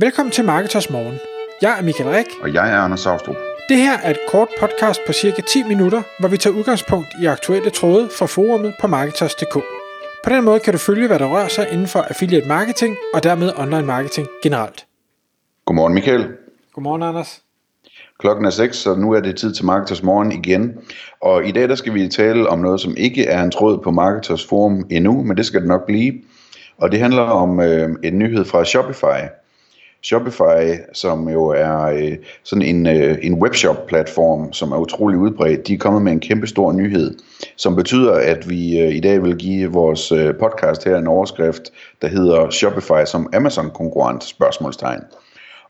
Velkommen til Marketers Morgen. Jeg er Michael Rik. Og jeg er Anders Saustrup. Det her er et kort podcast på cirka 10 minutter, hvor vi tager udgangspunkt i aktuelle tråde fra forumet på Marketers.dk. På den måde kan du følge, hvad der rører sig inden for affiliate marketing og dermed online marketing generelt. Godmorgen Michael. Godmorgen Anders. Klokken er 6, så nu er det tid til Marketers Morgen igen. Og i dag der skal vi tale om noget, som ikke er en tråd på Marketers Forum endnu, men det skal det nok blive. Og det handler om øh, en nyhed fra Shopify. Shopify, som jo er øh, sådan en, øh, en webshop-platform, som er utrolig udbredt, de er kommet med en kæmpe stor nyhed, som betyder, at vi øh, i dag vil give vores øh, podcast her en overskrift, der hedder Shopify som Amazon-konkurrent, spørgsmålstegn.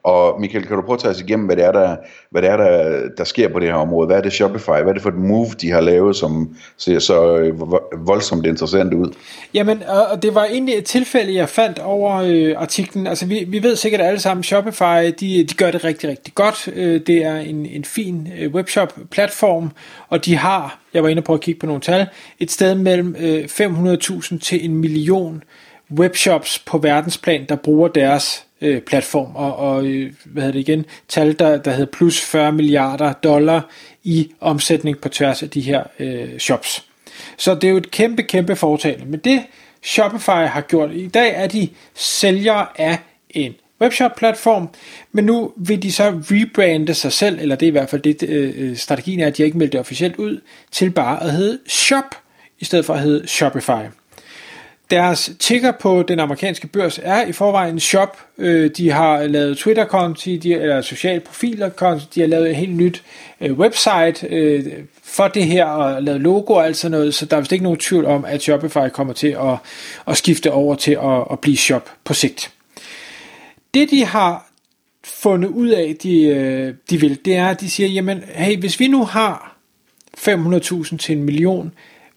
Og Michael, kan du prøve at tage os igennem, hvad det er, der, hvad det er der, der sker på det her område? Hvad er det Shopify? Hvad er det for et move, de har lavet, som ser så øh, voldsomt interessant ud? Jamen, og det var egentlig et tilfælde, jeg fandt over øh, artiklen. Altså, vi, vi ved sikkert alle sammen, Shopify, de, de gør det rigtig, rigtig godt. Øh, det er en, en fin øh, webshop-platform, og de har, jeg var inde på at kigge på nogle tal, et sted mellem øh, 500.000 til en million webshops på verdensplan, der bruger deres øh, platform, og, og øh, hvad hedder det igen, tal, der, der hedder plus 40 milliarder dollar i omsætning på tværs af de her øh, shops. Så det er jo et kæmpe, kæmpe foretagende. Men det Shopify har gjort i dag, er de sælgere af en webshop-platform, men nu vil de så rebrande sig selv, eller det er i hvert fald det, øh, øh strategien er, at de ikke meldt det officielt ud, til bare at hedde Shop, i stedet for at hedde Shopify. Deres ticker på den amerikanske børs er i forvejen en shop. Øh, de har lavet Twitter-konti, de, eller sociale profiler de har lavet et helt nyt øh, website øh, for det her, og lavet logo og alt sådan noget, så der er vist ikke nogen tvivl om, at Shopify kommer til at, at skifte over til at, at blive shop på sigt. Det de har fundet ud af, de, de vil, det er, at de siger, jamen, hey, hvis vi nu har 500.000 til en million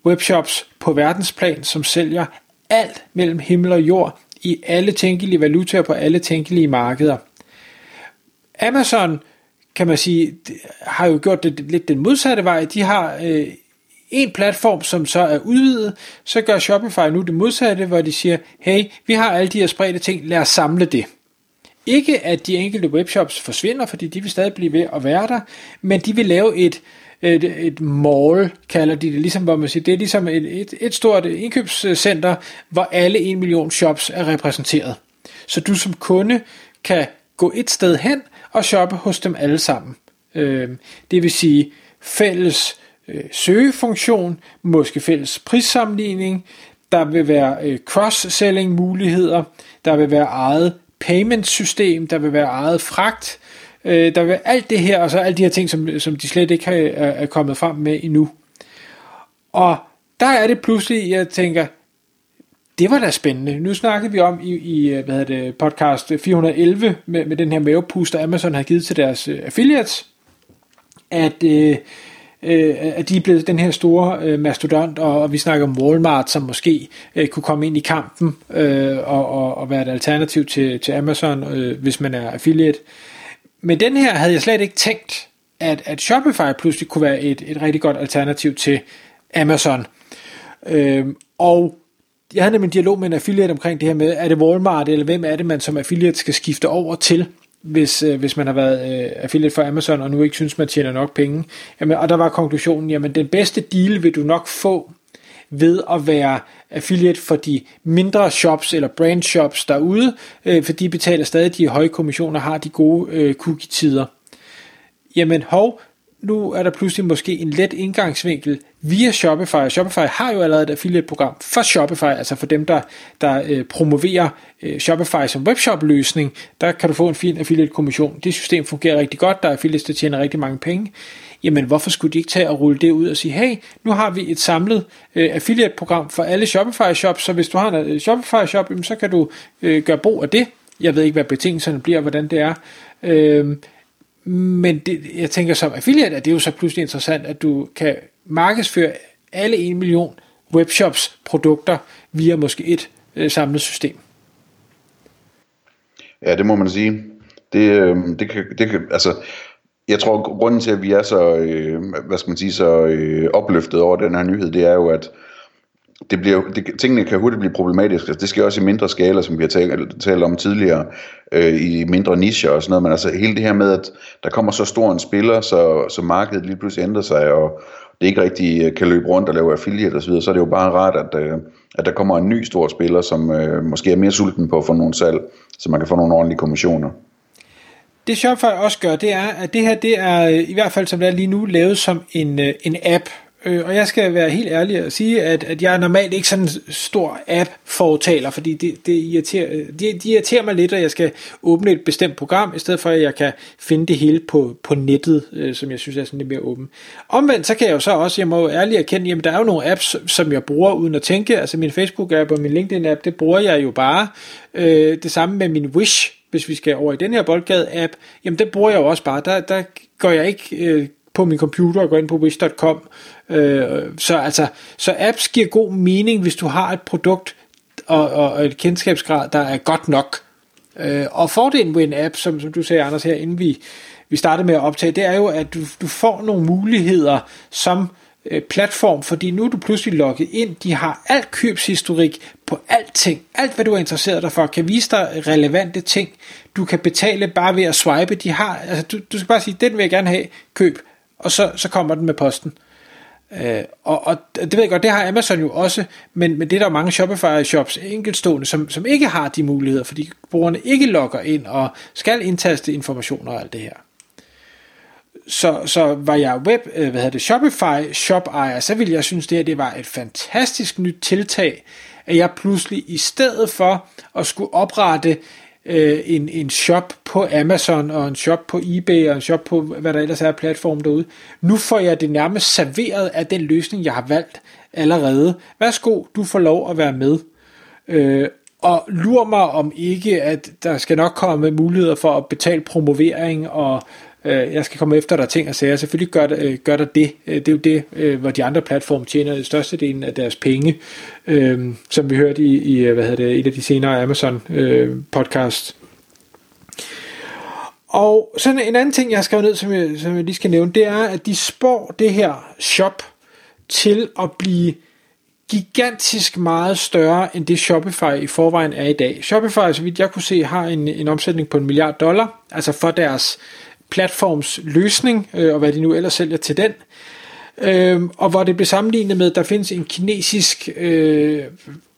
webshops på verdensplan, som sælger alt mellem himmel og jord i alle tænkelige valutaer på alle tænkelige markeder. Amazon, kan man sige, har jo gjort det lidt den modsatte vej. De har øh, en platform, som så er udvidet, så gør Shopify nu det modsatte, hvor de siger, hey, vi har alle de her spredte ting, lad os samle det. Ikke at de enkelte webshops forsvinder, fordi de vil stadig blive ved at være der, men de vil lave et, et, et mall, kalder de det, ligesom hvor man siger, det er ligesom et, et, et stort indkøbscenter, hvor alle en million shops er repræsenteret. Så du som kunde kan gå et sted hen og shoppe hos dem alle sammen. Øh, det vil sige fælles øh, søgefunktion, måske fælles prissammenligning, der vil være øh, cross-selling muligheder, der vil være eget payment system, der vil være eget fragt, Øh, der vil alt det her, og så alle de her ting, som, som de slet ikke har, er, er kommet frem med endnu. Og der er det pludselig, jeg tænker, det var da spændende. Nu snakkede vi om i, i øh, hvad hedder det, podcast 411 med, med den her mavepuster, Amazon har givet til deres øh, affiliates, at, øh, øh, at de er blevet den her store øh, mastodont, og, og vi snakker om Walmart, som måske øh, kunne komme ind i kampen øh, og, og, og være et alternativ til, til Amazon, øh, hvis man er affiliate. Men den her havde jeg slet ikke tænkt, at, at Shopify pludselig kunne være et, et rigtig godt alternativ til Amazon. Øhm, og jeg havde nemlig en dialog med en affiliate omkring det her med, er det Walmart, eller hvem er det, man som affiliate skal skifte over til, hvis, øh, hvis man har været øh, affiliate for Amazon, og nu ikke synes, man tjener nok penge. Jamen, og der var konklusionen, jamen den bedste deal vil du nok få ved at være affiliate for de mindre shops eller brand shops derude, øh, for de betaler stadig de høje kommissioner og har de gode øh, cookie-tider. Jamen hov, nu er der pludselig måske en let indgangsvinkel via Shopify. Shopify har jo allerede et affiliate-program for Shopify, altså for dem, der, der øh, promoverer øh, Shopify som webshop-løsning. Der kan du få en fin affiliate-kommission. Det system fungerer rigtig godt, der er affiliates, der tjener rigtig mange penge jamen hvorfor skulle de ikke tage og rulle det ud og sige, hey, nu har vi et samlet øh, affiliate-program for alle Shopify-shops, så hvis du har en øh, Shopify-shop, jamen, så kan du øh, gøre brug af det. Jeg ved ikke, hvad betingelserne bliver, hvordan det er. Øh, men det, jeg tænker som affiliate, at det er jo så pludselig interessant, at du kan markedsføre alle 1 million webshops produkter via måske et øh, samlet system. Ja, det må man sige. Det, øh, det, kan, det kan, altså, jeg tror, grunden til, at vi er så, øh, hvad skal man sige, så øh, opløftet over den her nyhed, det er jo, at det bliver, det, tingene kan hurtigt blive problematiske. Altså, det sker også i mindre skala, som vi har talt, talt om tidligere, øh, i mindre nischer og sådan noget, men altså hele det her med, at der kommer så stor en spiller, så, så markedet lige pludselig ændrer sig, og det ikke rigtig øh, kan løbe rundt og lave affiliate osv., så er det jo bare rart, at, øh, at der kommer en ny stor spiller, som øh, måske er mere sulten på at få nogle salg, så man kan få nogle ordentlige kommissioner. Det Shopify også gør, det er, at det her, det er øh, i hvert fald som det er lige nu, lavet som en, øh, en app, Øh, og jeg skal være helt ærlig og sige, at, at jeg er normalt ikke sådan en stor app-fortaler, fordi det, det irriterer, øh, de, de irriterer mig lidt, at jeg skal åbne et bestemt program, i stedet for at jeg kan finde det hele på, på nettet, øh, som jeg synes er sådan lidt mere åben. Omvendt, så kan jeg jo så også, jeg må jo ærligt erkende, jamen der er jo nogle apps, som jeg bruger uden at tænke, altså min Facebook-app og min LinkedIn-app, det bruger jeg jo bare. Øh, det samme med min Wish, hvis vi skal over i den her boldgade-app, jamen det bruger jeg jo også bare. Der, der går jeg ikke øh, på min computer og går ind på wish.com. Øh, så altså, så apps giver god mening, hvis du har et produkt og, og et kendskabsgrad, der er godt nok. Øh, og fordelen ved en app, som, som du sagde, Anders, her inden vi, vi startede med at optage, det er jo, at du, du får nogle muligheder som øh, platform, fordi nu er du pludselig logget ind, de har alt købshistorik på alting, alt hvad du er interesseret dig for, kan vise dig relevante ting, du kan betale bare ved at swipe, de har, altså du, du skal bare sige, den vil jeg gerne have, køb, og så, så kommer den med posten. Øh, og, og det ved jeg godt, det har Amazon jo også, men, men det er der jo mange Shopify-shops enkeltstående, som, som ikke har de muligheder, fordi brugerne ikke logger ind og skal indtaste informationer og alt det her. Så, så var jeg web, øh, hvad hedder det, Shopify shop ejer, så ville jeg synes det her, det var et fantastisk nyt tiltag, at jeg pludselig i stedet for at skulle oprette øh, en, en shop på Amazon og en shop på eBay og en shop på hvad der ellers er platform derude. Nu får jeg det nærmest serveret af den løsning, jeg har valgt allerede. Værsgo, du får lov at være med. Øh, og lur mig om ikke, at der skal nok komme muligheder for at betale promovering og øh, jeg skal komme efter dig ting og sager. Selvfølgelig gør øh, gør der det. Øh, det er jo det, øh, hvor de andre platforme tjener størstedelen af deres penge, øh, som vi hørte i, i øh, hvad hedder det, et af de senere Amazon øh, podcast. Og sådan en anden ting, jeg har skrevet ned, som jeg, som jeg lige skal nævne, det er, at de spår det her shop til at blive gigantisk meget større end det Shopify i forvejen er i dag. Shopify, så vidt jeg kunne se, har en, en omsætning på en milliard dollar, altså for deres platforms løsning, øh, og hvad de nu ellers sælger til den. Øh, og hvor det blev sammenlignet med, at der findes en kinesisk øh,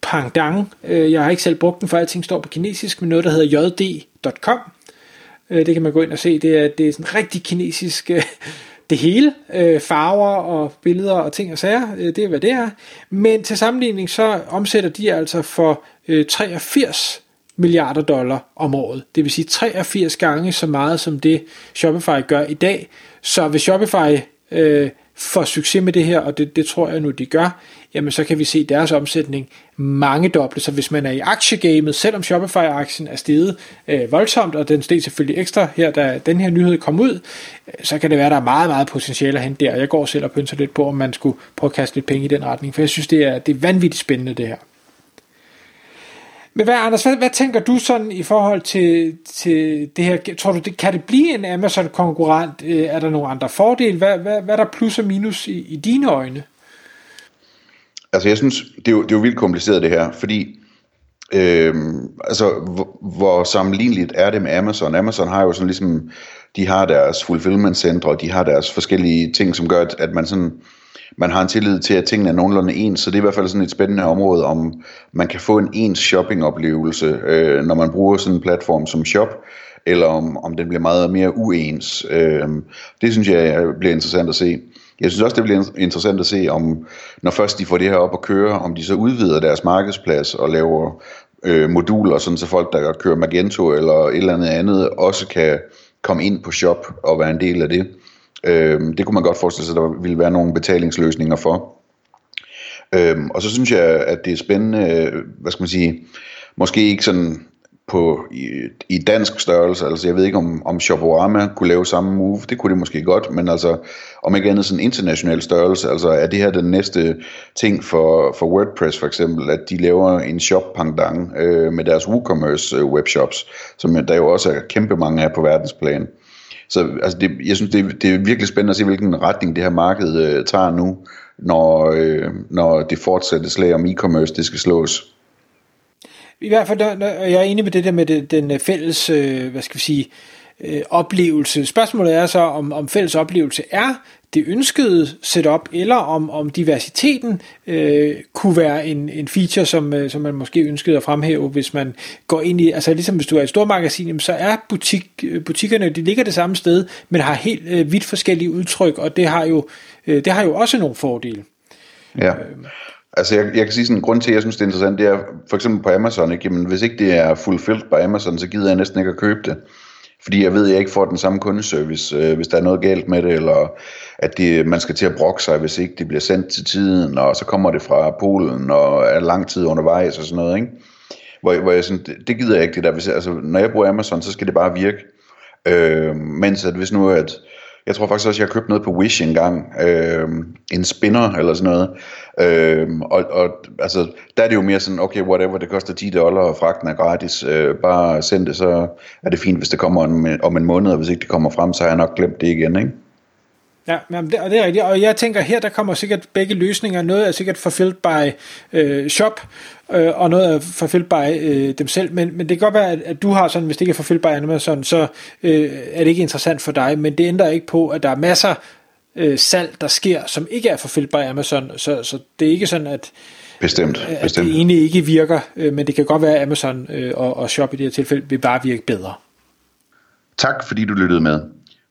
pangdang. Øh, jeg har ikke selv brugt den, for alting står på kinesisk, men noget, der hedder jd.com. Øh, det kan man gå ind og se. Det er, det er sådan rigtig kinesisk... Øh, det hele, øh, farver og billeder og ting og sager, øh, det er hvad det er. Men til sammenligning så omsætter de altså for øh, 83 milliarder dollar om året. Det vil sige 83 gange så meget som det Shopify gør i dag. Så hvis Shopify øh, får succes med det her, og det, det tror jeg nu de gør, jamen så kan vi se deres omsætning mange doble. Så hvis man er i aktiegamet, selvom Shopify-aktien er steget øh, voldsomt, og den steg selvfølgelig ekstra her, da den her nyhed kom ud, øh, så kan det være, at der er meget, meget potentiale at hente der. Jeg går selv og pynser lidt på, om man skulle prøve at kaste lidt penge i den retning, for jeg synes, det er, det er vanvittigt spændende det her. Men hvad, Anders, hvad, hvad tænker du sådan i forhold til, til det her? Tror du, det, kan det blive en Amazon-konkurrent? Øh, er der nogle andre fordele? Hvad, hvad, hvad er der plus og minus i, i dine øjne? Altså jeg synes, det er jo, det er jo vildt kompliceret det her, fordi øh, altså, hvor, hvor sammenligneligt er det med Amazon? Amazon har jo sådan ligesom, de har deres fulfillment centre, og de har deres forskellige ting, som gør, at, at man sådan man har en tillid til, at tingene er nogenlunde ens, så det er i hvert fald sådan et spændende område, om man kan få en ens shoppingoplevelse, øh, når man bruger sådan en platform som Shop, eller om, om den bliver meget mere uens. Øh, det synes jeg bliver interessant at se. Jeg synes også, det bliver interessant at se, om når først de får det her op at køre, om de så udvider deres markedsplads og laver øh, moduler, sådan så folk, der kører Magento eller et eller andet andet, også kan komme ind på shop og være en del af det. Øh, det kunne man godt forestille sig, at der ville være nogle betalingsløsninger for. Øh, og så synes jeg, at det er spændende, øh, hvad skal man sige, måske ikke sådan på i, i dansk størrelse, altså jeg ved ikke om, om Shoporama kunne lave samme move, det kunne det måske godt, men altså om ikke andet sådan international størrelse, altså er det her den næste ting for, for WordPress for eksempel, at de laver en shop pangdang øh, med deres WooCommerce øh, webshops, som der jo også er kæmpe mange af på verdensplan. Så altså det, jeg synes, det, det er virkelig spændende at se, hvilken retning det her marked øh, tager nu, når, øh, når det fortsatte slag om e-commerce, det skal slås. I hvert fald, når, jeg er enig med det der med det, den øh, fælles, øh, hvad skal vi sige, øh, oplevelse. Spørgsmålet er så, om, om fælles oplevelse er det ønskede setup, eller om, om diversiteten øh, kunne være en, en feature, som, øh, som man måske ønskede at fremhæve, hvis man går ind i, altså ligesom hvis du er et stormagasin, så er butik, øh, butikkerne, de ligger det samme sted, men har helt øh, vidt forskellige udtryk, og det har jo, øh, det har jo også nogle fordele. Ja. Øh. Altså jeg, jeg kan sige sådan en grund til, at jeg synes, det er interessant, det er for eksempel på Amazon, ikke? Jamen, hvis ikke det er fulfilled på Amazon, så gider jeg næsten ikke at købe det. Fordi jeg ved, at jeg ikke får den samme kundeservice, øh, hvis der er noget galt med det, eller at det, man skal til at brokke sig, hvis ikke det bliver sendt til tiden, og så kommer det fra Polen, og er lang tid undervejs og sådan noget, ikke? Hvor, hvor jeg sådan, det, det gider jeg ikke det der. Hvis altså, når jeg bruger Amazon, så skal det bare virke. Øh, mens at hvis nu, at jeg tror faktisk også, jeg har købt noget på Wish engang. Øh, en spinner eller sådan noget. Øh, og, og altså, der er det jo mere sådan, okay, whatever, det koster 10 dollar, og fragten er gratis. Øh, bare send det, så er det fint, hvis det kommer om, om en måned, og hvis ikke det kommer frem, så har jeg nok glemt det igen, ikke? Ja, men det, og det er rigtigt. Og jeg tænker her, der kommer sikkert begge løsninger. Noget er sikkert fulfilled by øh, shop, øh, og noget er fulfilled by øh, dem selv. Men, men det kan godt være, at, at du har sådan, hvis det ikke er fulfilled by Amazon, så øh, er det ikke interessant for dig. Men det ændrer ikke på, at der er masser øh, salg, der sker, som ikke er fulfilled by Amazon. Så, så det er ikke sådan, at, bestemt, at bestemt. det egentlig ikke virker. Øh, men det kan godt være, at Amazon øh, og, og shop i det her tilfælde vil bare virke bedre. Tak fordi du lyttede med.